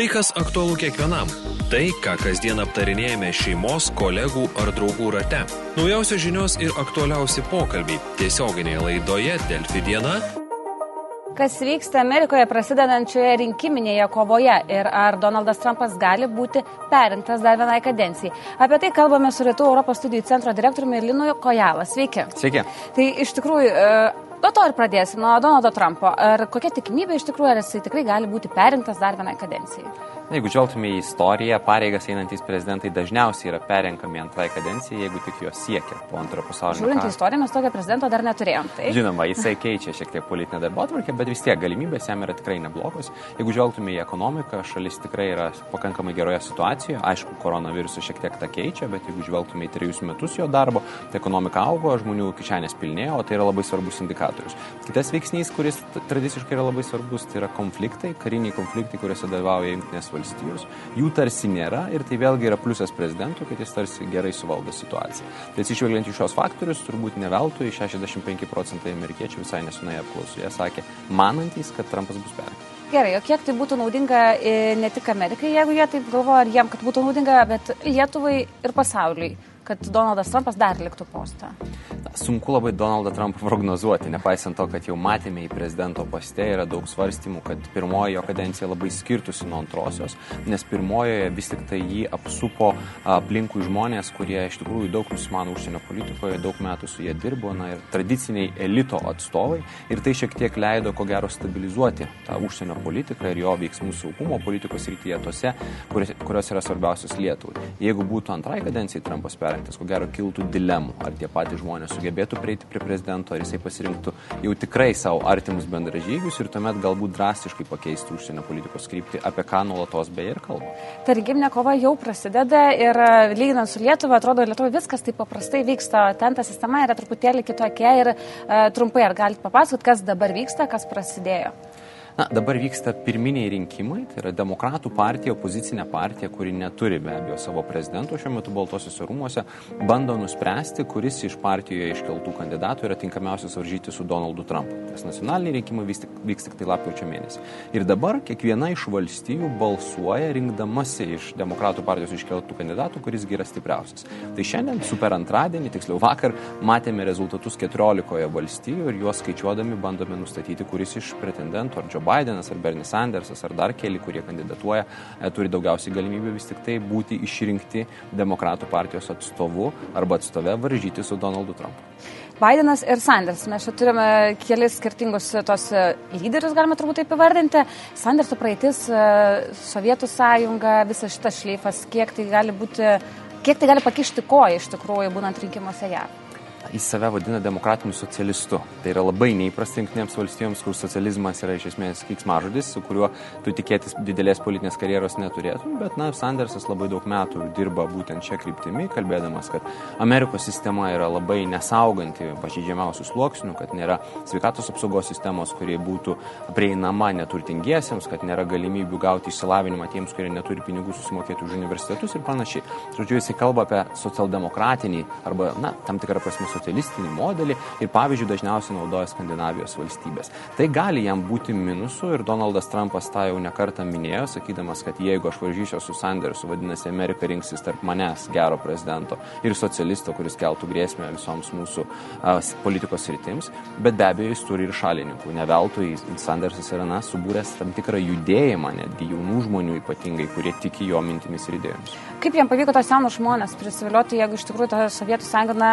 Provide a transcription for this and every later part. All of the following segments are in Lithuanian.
Tai, kas aktualu kiekvienam. Tai, ką kasdien aptarinėjame šeimos, kolegų ar draugų rate. Naujausios žinios ir aktualiausi pokalbiai tiesioginėje laidoje Delfi diena. Kas vyksta Amerikoje prasidedančioje rinkiminėje kovoje ir ar Donaldas Trumpas gali būti perintas dar vienai kadencijai. Apie tai kalbame su Rytų Europos studijų centro direktoriumi Linu Kojala. Sveiki. Sveiki. Tai iš tikrųjų, Nuo to ir pradėsim, nuo Donaldo Trumpo. Ar kokia tikimybė iš tikrųjų, ar jisai tikrai gali būti perinktas dar vienai kadencijai? Jeigu žvelgtume į istoriją, pareigas einantys prezidentai dažniausiai yra perenkami antrai kadencijai, jeigu tik jos siekia po antrojo pasaulinio karo. Žiūrint į istoriją, mes tokio prezidento dar neturėjom. Tai? Žinoma, jisai keičia šiek tiek politinę darbo atvarkę, bet vis tiek galimybės jam yra tikrai neblogos. Jeigu žvelgtume į ekonomiką, šalis tikrai yra pakankamai geroje situacijoje. Aišku, koronavirusas šiek tiek tą keičia, bet jeigu žvelgtume į trejus metus jo darbo, tai ekonomika augo, žmonių kišenės pilnėjo, o tai yra labai svarbus indikatorius. Kitas veiksnys, kuris tradiciškai yra labai svarbus, tai yra konfliktai, kariniai konfliktai, kuriuose dalyvauja Junktinės valstijos. Jų tarsi nėra ir tai vėlgi yra pliusas prezidentui, kad jis tarsi gerai suvaldo situaciją. Tai atsižvelgiant į šios faktorius, turbūt ne veltui 65 procentai amerikiečių visai nesunai apklausoje sakė, manantys, kad Trumpas bus perrinktas. Gerai, o kiek tai būtų naudinga e, ne tik Amerikai, jeigu jie taip galvoja, ar jiem, kad būtų naudinga, bet Lietuvai ir pasauliui, kad Donaldas Trumpas dar liktų postą? Sunku labai Donaldą Trumpą prognozuoti, nepaisant to, kad jau matėme į prezidento poste yra daug svarstymų, kad pirmoji jo kadencija labai skirtusi nuo antrosios, nes pirmojoje vis tik tai jį apsupo aplinkui žmonės, kurie iš tikrųjų daug nusimano užsienio politikoje, daug metų su jie dirbo, na ir tradiciniai elito atstovai ir tai šiek tiek leido, ko gero, stabilizuoti tą užsienio politiką ir jo veiksmų saugumo politikos rytyje tose, kurios, kurios yra svarbiausios Lietuvai. Jeigu būtų antrai kadencijai Trumpas perrinktas, ko gero kiltų dilemų, ar tie patys žmonės sugebėtų prieiti prie prezidento, ar jisai pasirinktų jau tikrai savo artimus bendražygius ir tuomet galbūt drastiškai pakeistų užsienio politikos kryptį, apie ką nuolatos beje ir kalba. Ta rinkiminė kova jau prasideda ir e, lyginant su Lietuva, atrodo, Lietuvoje viskas taip paprastai vyksta, ten ta sistema yra truputėlį kitokia ir uh, trumpai ar galite papasakoti, kas dabar vyksta, kas prasidėjo? Na, dabar vyksta pirminiai rinkimai, tai yra demokratų partija, opozicinė partija, kuri neturi be abejo savo prezidento šiuo metu Baltosiuose rūmuose, bando nuspręsti, kuris iš partijoje iškeltų kandidatų yra tinkamiausias varžyti su Donaldu Trumpu. Nes nacionaliniai rinkimai vyks tik, vyks tik tai lapkričio mėnesį. Ir dabar kiekviena iš valstybių balsuoja rinkdamasi iš demokratų partijos iškeltų kandidatų, kuris yra stipriausias. Tai šiandien, super antradienį, tiksliau vakar, matėme rezultatus 14 valstybių ir juos skaičiuodami bandome nustatyti, kuris iš pretendentų ar Joe Bidenas ar Bernie Sandersas ar dar keli, kurie kandidatuoja, e, turi daugiausiai galimybių vis tik tai būti išrinkti demokratų partijos atstovu arba atstove varžyti su Donaldu Trumpu. Bidenas ir Sanders. Mes čia turime kelis skirtingus tos e, lyderius, galima turbūt taip įvardinti. Sanderso praeitis, e, Sovietų sąjunga, visas šitas šleifas, kiek tai gali būti, kiek tai gali pakišti koją iš tikrųjų, būnant rinkimuose JAV jis save vadina demokratiniu socialistu. Tai yra labai neįprasta jungtinėms valstijoms, kur socializmas yra iš esmės kiksmažodis, su kuriuo tu tikėtis didelės politinės karjeros neturėtum, bet, na, Sandersas labai daug metų dirba būtent šią kryptimį, kalbėdamas, kad Amerikos sistema yra labai nesauganti pažydžiamiausių sluoksnių, kad nėra sveikatos apsaugos sistemos, kurie būtų prieinama neturtingiesiems, kad nėra galimybių gauti išsilavinimą tiems, kurie neturi pinigų susimokėti už universitetus ir panašiai. Žodžiu, jisai kalba apie socialdemokratinį arba, na, tam tikrą prasme socialistinį modelį ir pavyzdžiui dažniausiai naudoja Skandinavijos valstybės. Tai gali jam būti minusų ir Donaldas Trumpas tą jau nekartą minėjo, sakydamas, kad jeigu aš varžysiu su Sandersu, vadinasi, Amerika rinksis tarp manęs gero prezidento ir socialisto, kuris keltų grėsmę visoms mūsų a, politikos rytims, bet be abejo jis turi ir šalininkų. Neveltui Sandersas yra na, subūręs tam tikrą judėjimą, netgi jaunų žmonių ypatingai, kurie tiki jo mintimis ir idėjomis. Kaip jam pavyko tos senus žmonės prisivilioti, jeigu iš tikrųjų ta Sovietų sąjunga, na,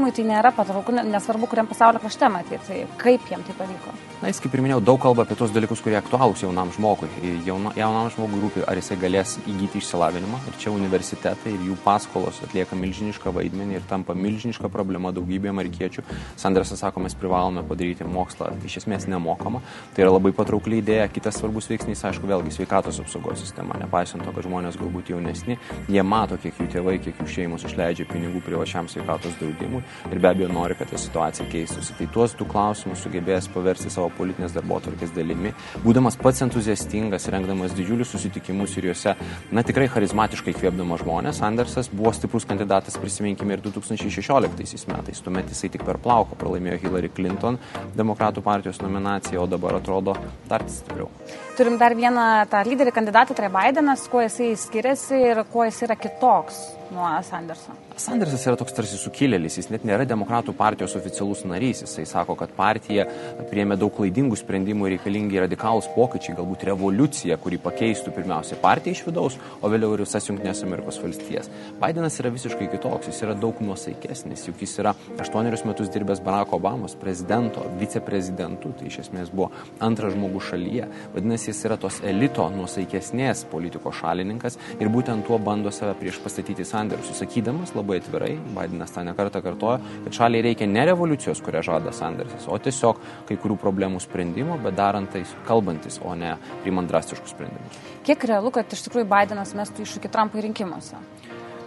jaunimui tai nėra patrauklu, nesvarbu, kuriam pasaulio krašte matyti, tai kaip jam tai pavyko? Na, jis, kaip ir minėjau, daug kalba apie tos dalykus, kurie aktualūs jaunam žmogui. Jauna, jaunam žmogui rūpi, ar jisai galės įgyti išsilavinimą. Ir čia universitetai ir jų paskolos atlieka milžinišką vaidmenį ir tampa milžiniška problema daugybė amerikiečių. Sandersas sako, mes privalome padaryti mokslą iš esmės nemokamą. Tai yra labai patraukli idėja. Kitas svarbus veiksnys, aišku, vėlgi sveikatos apsaugos sistema. Nepaisant to, kad žmonės galbūt jaunesni, jie mato, kiek jų tėvai, kiek jų šeimos išleidžia pinigų privačiam sveikatos draudimui. Ir be abejo nori, kad ta situacija keistųsi. Tai tuos du klausimus sugebės paversti savo politinės darbo atvarkės dalimi, būdamas pats entuziastingas, rengdamas didžiulius susitikimus ir juose, na tikrai charizmatiškai kvėpdamas žmonės. Andersas buvo stiprus kandidatas, prisiminkime, ir 2016 metais. Tuomet jisai tik per plauką pralaimėjo Hillary Clinton demokratų partijos nominaciją, o dabar atrodo dar stipriau. Turim dar vieną tą lyderį kandidatą, tai Bidenas, kuo jisai skiriasi ir kuo jis yra kitoks nuo Sanderso. Sandersas yra toks tarsi sukilėlis, jis net nėra demokratų partijos oficialus narys. Jisai sako, kad partija priėmė daug klaidingų sprendimų ir reikalingi radikalūs pokyčiai, galbūt revoliucija, kuri pakeistų pirmiausia partiją iš vidaus, o vėliau ir visas Junktinės Amerikos valstijas. Bidenas yra visiškai kitoks, jis yra daug nuosaikesnis, juk jis yra aštuonerius metus dirbęs Barack Obamos prezidento, viceprezidentu, tai iš esmės buvo antras žmogus šalyje. Vadinasi, jis yra tos elito nuosaikesnės politikos šalininkas ir būtent tuo bando save prieš pastatyti Sandersu, sakydamas labai atvirai, Bidenas tą nekartą kartojo, kad šaliai reikia ne revoliucijos, kurią žada Sandersas, o tiesiog kai kurių problemų sprendimo, bet darant tai kalbantis, o ne priimant drastiškus sprendimus. Kiek realu, kad iš tikrųjų Bidenas mestų iššūkį Trumpui rinkimuose?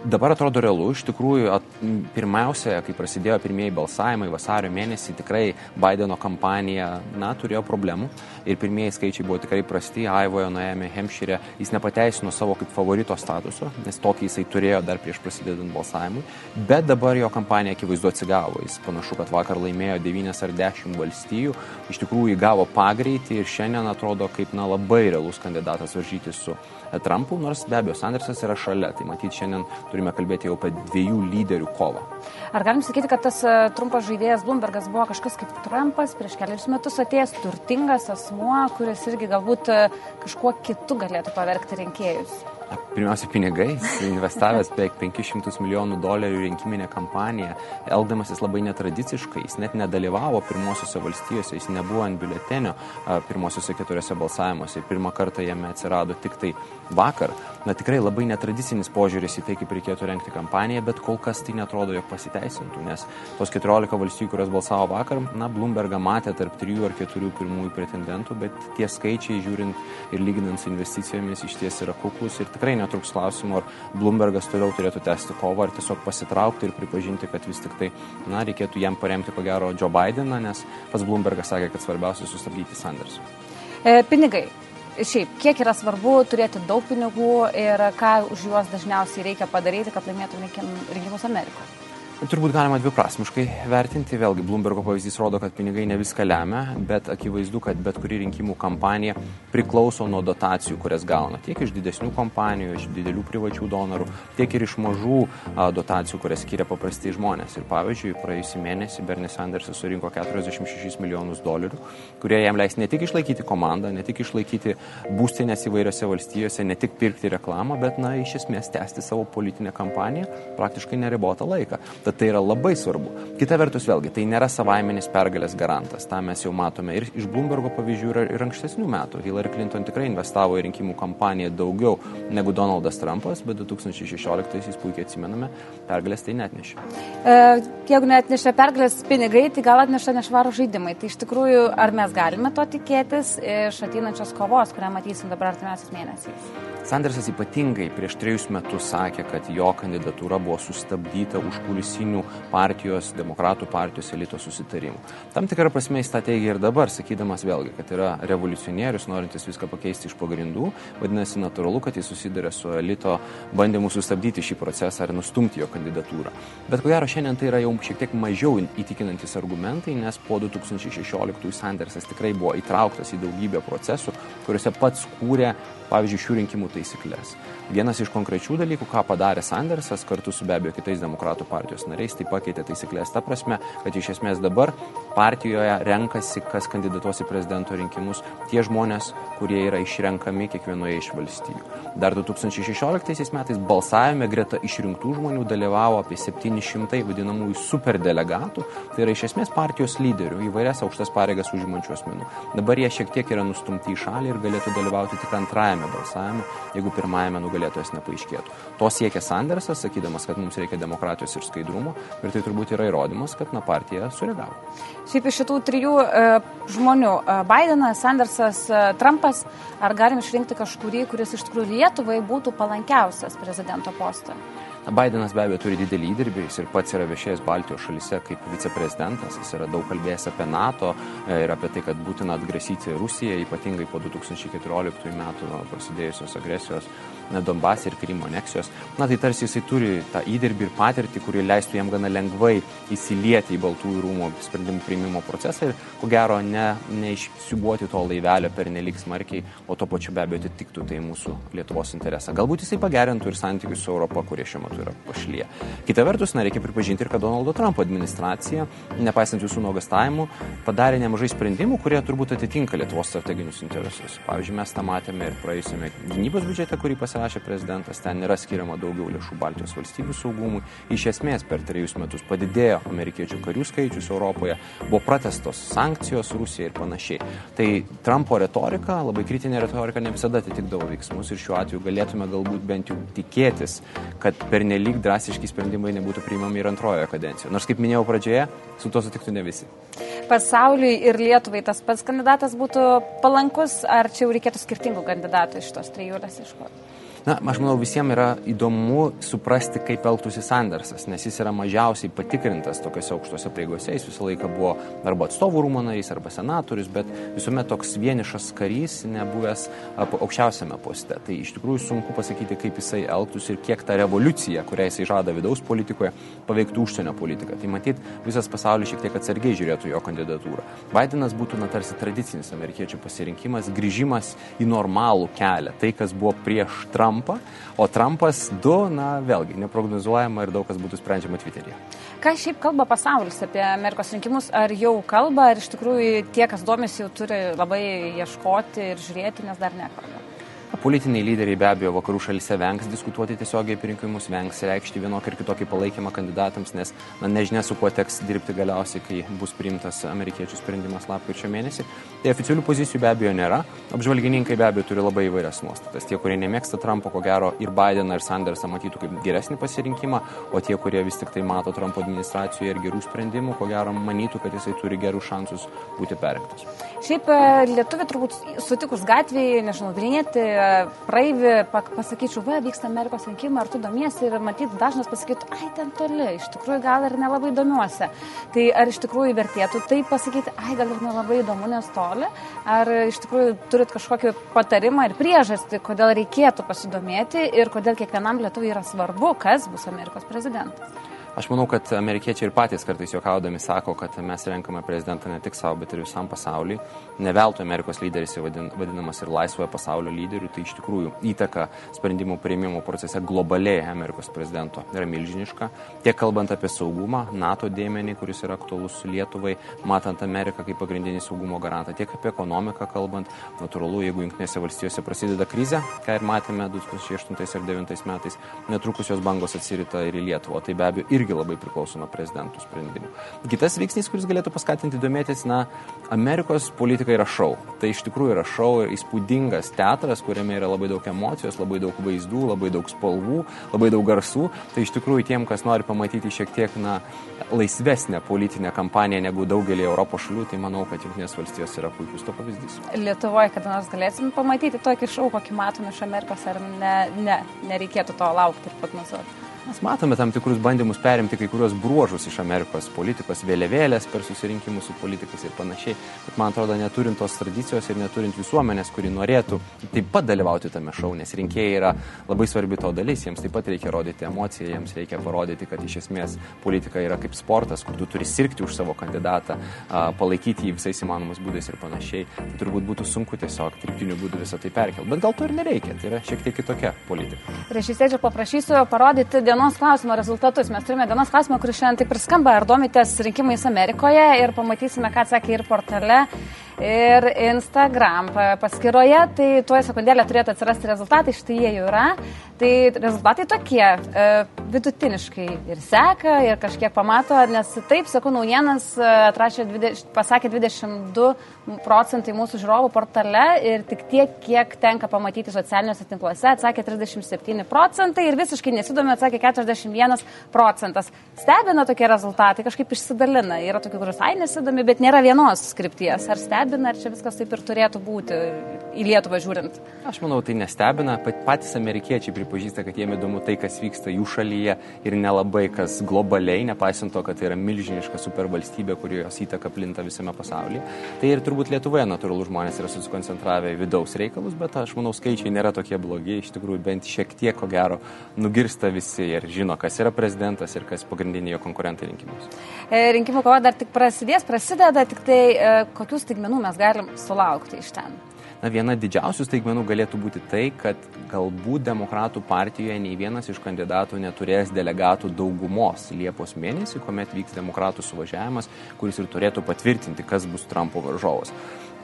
Dabar atrodo realu, iš tikrųjų, at, pirmiausia, kai prasidėjo pirmieji balsavimai vasario mėnesį, tikrai Bideno kampanija, na, turėjo problemų ir pirmieji skaičiai buvo tikrai prasti, Aivoje, Nuėjame, Hempšyre, jis nepateisino savo kaip favorito statuso, nes tokį jisai turėjo dar prieš prasidedant balsavimui, bet dabar jo kampanija akivaizdu atsigavo, jis panašu, kad vakar laimėjo 9 ar 10 valstijų, iš tikrųjų įgavo pagreitį ir šiandien atrodo kaip, na, labai realus kandidatas varžyti su Trumpu, nors be abejo Sandersas yra šalia, tai matyt šiandien turime kalbėti jau apie dviejų lyderių kovą. Ar galim sakyti, kad tas e, trumpas žaidėjas Bloombergas buvo kažkas kaip Trumpas prieš kelius metus atėjęs turtingas asmuo, kuris irgi galbūt e, kažkuo kitu galėtų pavergti rinkėjus? Pirmiausia, pinigais, investavęs beveik 500 milijonų dolerių rinkiminę kampaniją, elgdamasis labai netradiciškai, jis net nedalyvavo pirmosiuose valstijose, jis nebuvo ant biuletenio pirmosiuose keturiose balsavimuose, pirmą kartą jame atsirado tik tai vakar. Na tikrai labai netradicinis požiūris į tai, kaip reikėtų renkti kampaniją, bet kol kas tai netrodo, jog pasiteisintų, nes tos 14 valstijų, kurios balsavo vakar, na, Bloombergą matė tarp 3 ar 4 pirmųjų pretendentų, bet tie skaičiai, žiūrint ir lyginant su investicijomis, iš ties yra kuklus ir tikrai netruks klausimų, ar Bloombergas toliau turėtų tęsti kovą, ar tiesiog pasitraukti ir pripažinti, kad vis tik tai, na, reikėtų jam paremti, ko gero, Joe Bideną, nes pats Bloombergas sakė, kad svarbiausia sustabdyti Sanders. E, pinigai. Šiaip, kiek yra svarbu turėti daug pinigų ir ką už juos dažniausiai reikia padaryti, kad laimėtų rinkimus Amerikoje? Turbūt galima dviprasmiškai vertinti. Vėlgi, Bloombergo pavyzdys rodo, kad pinigai ne viską lemia, bet akivaizdu, kad bet kuri rinkimų kampanija priklauso nuo dotacijų, kurias gauna. Tiek iš didesnių kompanijų, iš didelių privačių donorų, tiek ir iš mažų dotacijų, kurias skiria paprastai žmonės. Ir pavyzdžiui, praėjusį mėnesį Bernie Sandersas surinko 46 milijonus dolerių, kurie jam leis ne tik išlaikyti komandą, ne tik išlaikyti būstinės įvairiose valstijose, ne tik pirkti reklamą, bet, na, iš esmės tęsti savo politinę kampaniją praktiškai neribotą laiką. Tad tai yra labai svarbu. Kita vertus, vėlgi, tai nėra savaiminis pergalės garantas. Ta mes jau matome ir iš Bloombergo pavyzdžių ir, ir ankstesnių metų. Hillary Clinton tikrai investavo į rinkimų kampaniją daugiau negu Donaldas Trumpas, bet 2016-aisiais puikiai atsimename, pergalės tai net nešė. E, jeigu net nešė pergalės pinigai, tai gal atneša nešvarų žaidimai. Tai iš tikrųjų, ar mes galime to tikėtis iš ateinančios kovos, kurią matysim dabar artimiausiais mėnesiais? Sandersas ypatingai prieš trejus metus sakė, kad jo kandidatūra buvo sustabdyta už kulisinių partijos, demokratų partijos elito susitarimų. Tam tikrą prasme jis tą teigia ir dabar, sakydamas vėlgi, kad yra revoliucionierius, norintis viską pakeisti iš pagrindų, vadinasi natūralu, kad jis susiduria su elito bandymu sustabdyti šį procesą ar nustumti jo kandidatūrą. Bet ko gero šiandien tai yra jau šiek tiek mažiau įtikinantis argumentai, nes po 2016 Sandersas tikrai buvo įtrauktas į daugybę procesų, kuriuose pats kūrė pavyzdžiui, šių rinkimų taisyklės. Vienas iš konkrečių dalykų, ką padarė Sandersas kartu su be abejo kitais demokratų partijos nariais, tai pakeitė taisyklės ta prasme, kad iš esmės dabar partijoje renkasi, kas kandidatuos į prezidento rinkimus, tie žmonės, kurie yra išrenkami kiekvienoje iš valstybių. Dar 2016 metais balsavime greta išrinktų žmonių dalyvavo apie 700 vadinamųjų superdelegatų, tai yra iš esmės partijos lyderių, įvairias aukštas pareigas užimančių asmenų. Dabar jie šiek tiek yra nustumti į šalį ir galėtų dalyvauti tik antrajame balsavime, jeigu pirmajame nugalėtojas nepaaiškėtų. To siekia Sandersas, sakydamas, kad mums reikia demokratijos ir skaidrumo ir tai turbūt yra įrodymas, kad na, partija sureagavo. Šiaip iš šitų trijų e, žmonių e, - Bidenas, Sandersas, e, Trumpas - ar galim išrinkti kažkurį, kuris iš tikrųjų Lietuvai būtų palankiausias prezidento postą? Bidenas be abejo turi didelį įdirbį, jis ir pats yra viešėjęs Baltijos šalise kaip viceprezidentas, jis yra daug kalbėjęs apie NATO e, ir apie tai, kad būtina atgrasyti Rusiją, ypatingai po 2014 metų prasidėjusios agresijos Donbasė ir Krymo aneksijos. Na tai tarsi jisai turi tą įdirbį ir patirtį, kuri leistų jam gana lengvai įsilieti į Baltųjų rūmų sprendimų priimimo procesą ir ko gero ne, neišsiubuoti to laivelio per nelik smarkiai, o to pačiu be abejo atitiktų tai mūsų Lietuvos interesą. Galbūt jisai pagerintų ir santykius su Europa, kurie šiuo metu yra pašlyje. Kita vertus, na, reikia pripažinti ir kad Donaldo Trumpo administracija, nepaisant jūsų nuogastavimų, padarė nemažai sprendimų, kurie turbūt atitinka Lietuvos strateginius interesus. Pavyzdžiui, mes tą matėme ir praėjusiame gynybos biudžete, kurį pasirinkome pasirašė prezidentas, ten yra skiriama daugiau lėšų Baltijos valstybių saugumui. Iš esmės per trejus metus padidėjo amerikiečių karių skaičius Europoje, buvo pratestos sankcijos Rusijai ir panašiai. Tai Trumpo retorika, labai kritinė retorika, ne visada atitikdavo veiksmus ir šiuo atveju galėtume galbūt bent jau tikėtis, kad pernelyg drastiški sprendimai nebūtų priimami ir antrojoje kadencijoje. Nors, kaip minėjau pradžioje, su to sutiktų ne visi. Pasauliui ir Lietuvai tas pats kandidatas būtų palankus, ar čia jau reikėtų skirtingų kandidatų iš tos trijulės iškoti? Na, aš manau, visiems yra įdomu suprasti, kaip elgtųsi Sandersas, nes jis yra mažiausiai patikrintas tokiuose aukštose pareigose. Jis visą laiką buvo arba atstovų rūmų narys, arba senatorius, bet visuomet toks vienišas karys, nebuvęs aukščiausiame poste. Tai iš tikrųjų sunku pasakyti, kaip jisai elgtųsi ir kiek ta revoliucija, kurią jisai žada vidaus politikoje, paveiktų užsienio politiką. Tai matyt, visas pasaulis šiek tiek atsargiai žiūrėtų jo kandidatūrą. Bidenas būtų, na, tarsi tradicinis amerikiečių pasirinkimas, grįžimas į normalų kelią. Tai, kas buvo prieš Trumpą Trumpą, o Trumpas du, na, vėlgi, neprognozuojama ir daug kas būtų sprendžiama Twitter'yje. Ką šiaip kalba pasaulis apie Amerikos rinkimus? Ar jau kalba, ar iš tikrųjų tie, kas domisi, jau turi labai ieškoti ir žiūrėti, nes dar nekalba? Politiniai lyderiai be abejo vakarų šalise vengs diskutuoti tiesiogiai apie rinkimus, vengs reikšti vienokį ir kitokį palaikymą kandidatams, nes na, nežinia, su kuo teks dirbti galiausiai, kai bus priimtas amerikiečių sprendimas lapkričio mėnesį. Tai oficialių pozicijų be abejo nėra. Apžvalgininkai be abejo turi labai įvairias nuostatas. Tie, kurie nemėgsta Trumpo, ko gero ir Bideną, ir Sandersą matytų kaip geresnį pasirinkimą, o tie, kurie vis tik tai mato Trumpo administracijoje ir gerų sprendimų, ko gero manytų, kad jisai turi gerų šansus būti perrinktas. Šiaip e, lietuvi turbūt sutikus gatvėje, nežinau, Vilnietį, praeivį pasakyčiau, va, vyksta Amerikos rinkimai, ar tu domiesi ir matyt, dažnas pasakytų, ai, ten toli, iš tikrųjų gal ir nelabai domiuosi. Tai ar iš tikrųjų vertėtų tai pasakyti, ai, gal ir nelabai įdomu, nes toli, ar iš tikrųjų turit kažkokį patarimą ir priežastį, kodėl reikėtų pasidomėti ir kodėl kiekvienam lietuvui yra svarbu, kas bus Amerikos prezidentas. Aš manau, kad amerikiečiai ir patys kartais juokaudami sako, kad mes renkame prezidentą ne tik savo, bet ir visam pasauliui. Ne veltui Amerikos lyderis vadin, vadinamas ir laisvojo pasaulio lyderiu, tai iš tikrųjų įtaka sprendimų prieimimo procese globaliai Amerikos prezidento yra milžiniška. Tiek kalbant apie saugumą, NATO dėmenį, kuris yra aktualus Lietuvai, matant Ameriką kaip pagrindinį saugumo garantą, tiek apie ekonomiką kalbant, natūralu, jeigu Junktinėse valstijose prasideda krizė, ką ir matėme 2008 ir 2009 metais, netrukus jos bangos atsirita ir į Lietuvą. Tai be abejo irgi labai priklauso nuo prezidentų sprendimų. Kitas veiksnys, kuris galėtų paskatinti domėtis, na, Amerikos politika yra šau. Tai iš tikrųjų yra šau ir įspūdingas teatras, kuriame yra labai daug emocijos, labai daug vaizdų, labai daug spalvų, labai daug garsų. Tai iš tikrųjų tiem, kas nori pamatyti šiek tiek, na, laisvesnę politinę kampaniją negu daugelį Europos šalių, tai manau, kad Junktinės valstijos yra puikus to pavyzdys. Lietuvoje kada nors galėsim pamatyti tokį šau, kokį matome iš Amerikos, ar ne, ne, nereikėtų to laukti ir prognozuoti? Mes matome tam tikrus bandymus perimti kai kurios bruožus iš Amerikos politikos, vėliavėlės per susirinkimus su politikais ir panašiai, bet man atrodo, neturint tos tradicijos ir neturint visuomenės, kuri norėtų taip pat dalyvauti tame šau, nes rinkėjai yra labai svarbi to dalis, jiems taip pat reikia rodyti emociją, jiems reikia parodyti, kad iš esmės politika yra kaip sportas, kur tu turi sirgti už savo kandidatą, palaikyti jį visais įmanomais būdais ir panašiai. Tai turbūt būtų sunku tiesiog dirbtiniu būdu visą tai perkelti, bet gal to ir nereikia, tai yra šiek tiek kitokia politika. Režisierių paprašysiu parodyti dienos klausimo rezultatus. Mes turime dienos klausimą, kuris šiandien taip ir skamba. Ar domitės rinkimais Amerikoje ir pamatysime, ką atsakė ir portale, ir Instagram paskyroje. Tai tuoj sekundėlę turėtų atsirasti rezultatai, štai jie jau yra. Tai rezultatai tokie, e, vidutiniškai ir seka, ir kažkiek pamato, nes taip, sakau, naujienas e, atrašė, 20, pasakė 22 procentai mūsų žiūrovų portale ir tik tiek, kiek tenka pamatyti socialiniuose tinkluose, atsakė 37 procentai ir visiškai nesidomi, atsakė 41 procentas. Stebina tokie rezultatai, kažkaip išsidalina. Yra tokių, kurios ai nesidomi, bet nėra vienos skripties. Ar stebina? Stebina, ar čia viskas taip ir turėtų būti į Lietuvą žiūrint? Aš manau, tai nestebina. Patys amerikiečiai pripažįsta, kad jiems įdomu tai, kas vyksta jų šalyje ir nelabai kas globaliai, nepaisant to, kad tai yra milžiniška supervalstybė, kuri jos įtaka plinta visame pasaulyje. Tai ir turbūt Lietuvoje natūralų žmonės yra susikoncentravę į vidaus reikalus, bet aš manau, skaičiai nėra tokie blogi, iš tikrųjų bent šiek tiek, ko gero, nugirsta visi ir žino, kas yra prezidentas ir kas pagrindiniai jo konkurentai rinkimus. E, rinkimų kova dar tik prasidės, prasideda, tik tai e, kokių staigmenų mes galim sulaukti iš ten. Na, viena didžiausių staigmenų galėtų būti tai, kad galbūt Demokratų partijoje nei vienas iš kandidatų neturės delegatų daugumos Liepos mėnesį, kuomet vyks Demokratų suvažiavimas, kuris ir turėtų patvirtinti, kas bus Trumpo varžovas.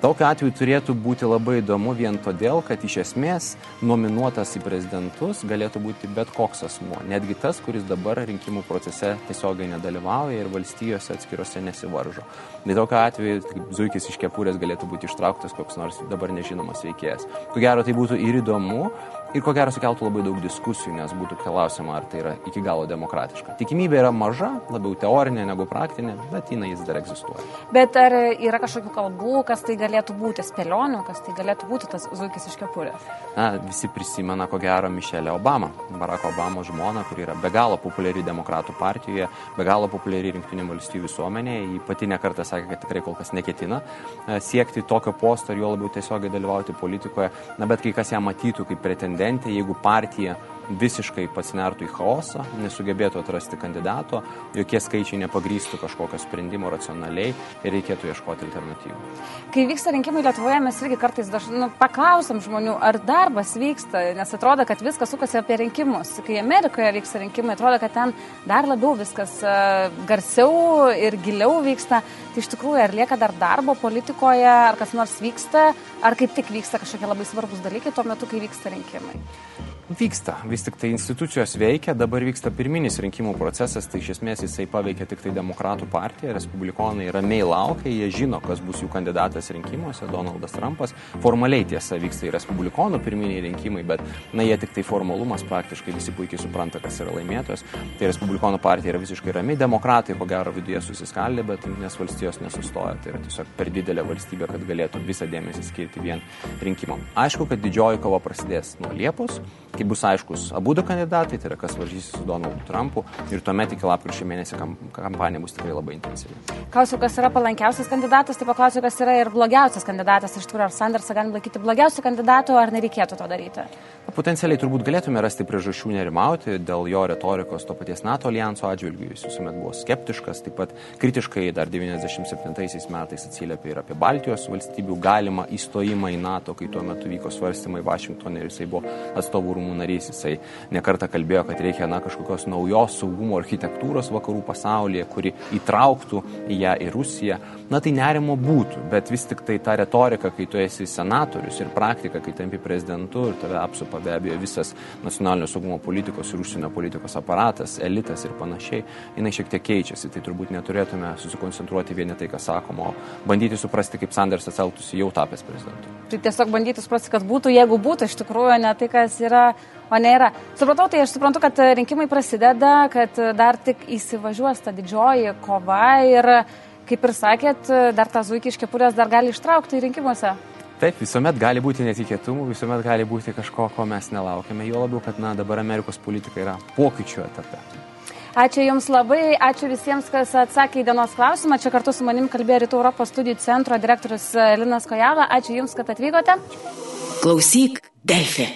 Tokiu atveju turėtų būti labai įdomu vien todėl, kad iš esmės nominuotas į prezidentus galėtų būti bet koks asmuo, netgi tas, kuris dabar rinkimų procese tiesiogiai nedalyvauja ir valstijose atskirose nesivaržo. Tai tokiu atveju Zuikis iš kepurės galėtų būti ištrauktas koks nors dabar nežinomas veikėjas. Ko gero tai būtų ir įdomu, ir ko gero sukeltų labai daug diskusijų, nes būtų klausima, ar tai yra iki galo demokratiška. Tikimybė yra maža, labiau teorinė negu praktinė, bet jinai jis dar egzistuoja. Bet ar yra kažkokių kalbų, kas tai galėtų būti, spėlionių, kas tai galėtų būti tas zuikis iš kepurės? Na, visi prisimena, ko gero, Mišelę Obamą, Baracko Obamos žmoną, kuri yra be galo populiari demokratų partijoje, be galo populiari rinktinių valstybių visuomenėje. Ji pati nekartą sakė, kad tikrai kol kas neketina e, siekti tokio posto ir jo labiau tiesiogiai dalyvauti politikoje. Na, bet kai kas ją matytų kaip pretendentą, pretendentė, jeigu partija visiškai pasinertų į chaosą, nesugebėtų atrasti kandidato, jokie skaičiai nepagrystų kažkokio sprendimo racionaliai ir reikėtų ieškoti alternatyvų. Kai vyksta rinkimai Lietuvoje, mes irgi kartais dažnai nu, paklausom žmonių, ar darbas vyksta, nes atrodo, kad viskas sukasi apie rinkimus. Kai Amerikoje vyksta rinkimai, atrodo, kad ten dar labiau viskas uh, garsiau ir giliau vyksta. Tai iš tikrųjų, ar lieka dar darbo politikoje, ar kas nors vyksta, ar kaip tik vyksta kažkokie labai svarbus dalykai tuo metu, kai vyksta rinkimai. Vyksta, vis tik tai institucijos veikia, dabar vyksta pirminis rinkimų procesas, tai iš esmės jisai paveikia tik tai demokratų partiją, respublikonai ramiai laukia, jie žino, kas bus jų kandidatas rinkimuose, Donaldas Trumpas. Formaliai tiesa vyksta ir respublikonų pirminiai rinkimai, bet na jie tik tai formalumas, praktiškai visi puikiai supranta, kas yra laimėtojas. Tai respublikonų partija yra visiškai rami, demokratai ko gero viduje susiskaldė, bet nes valstijos nesustoja, tai yra tiesiog per didelė valstybė, kad galėtų visą dėmesį skirti vien rinkimam. Aišku, kad didžioji kova prasidės nuo Liepos kai bus aiškus abu du kandidatai, tai yra kas varžysis su Donaldu Trumpu ir tuomet iki lapkričio mėnesio kampanija bus tikrai labai intensyvi. Klausiu, kas yra palankiausias kandidatas, tai paklausiu, kas yra ir blogiausias kandidatas. Iš tikrųjų, ar Sandersą galim laikyti blogiausiu kandidatu, ar nereikėtų to daryti? Potencialiai turbūt galėtume rasti priežasčių nerimauti dėl jo retorikos to paties NATO alijanso atžvilgių. Jis visuomet buvo skeptiškas, taip pat kritiškai dar 97 metais atsiliepė ir apie Baltijos valstybių galimą įstojimą į NATO, kai tuo metu vyko svarstymai Vašingtonė ir jisai buvo atstovų rūmų narys. Jisai nekarta kalbėjo, kad reikia na, kažkokios naujos saugumo architektūros vakarų pasaulyje, kuri įtrauktų į ją ir Rusiją. Na tai nerimo būtų, bet vis tik tai ta retorika, kai tu esi senatorius ir praktika, kai tampi prezidentu ir tave apsupa be abejo visas nacionalinio saugumo politikos ir užsienio politikos aparatas, elitas ir panašiai, jinai šiek tiek keičiasi. Tai turbūt neturėtume susikoncentruoti vieni tai, ką sakom, o bandyti suprasti, kaip Sandersas elgtųsi jau tapęs prezidentu. Tai tiesiog bandyti suprasti, kas būtų, jeigu būtų iš tikrųjų ne tai, kas yra, o ne yra. Supratau, tai aš suprantu, kad rinkimai prasideda, kad dar tik įsivažiuos ta didžioji kova ir, kaip ir sakėt, dar tą zuikį iš kepurės dar gali ištraukti rinkimuose. Taip, visuomet gali būti netikėtumų, visuomet gali būti kažko, ko mes nelaukime, jo labiau, kad na, dabar Amerikos politika yra pokyčių etape. Ačiū Jums labai, ačiū visiems, kas atsakė į dienos klausimą. Čia kartu su manim kalbėjo Rytų Europos studijų centro direktorius Linas Kojala. Ačiū Jums, kad atvykote. Klausyk, Delfi.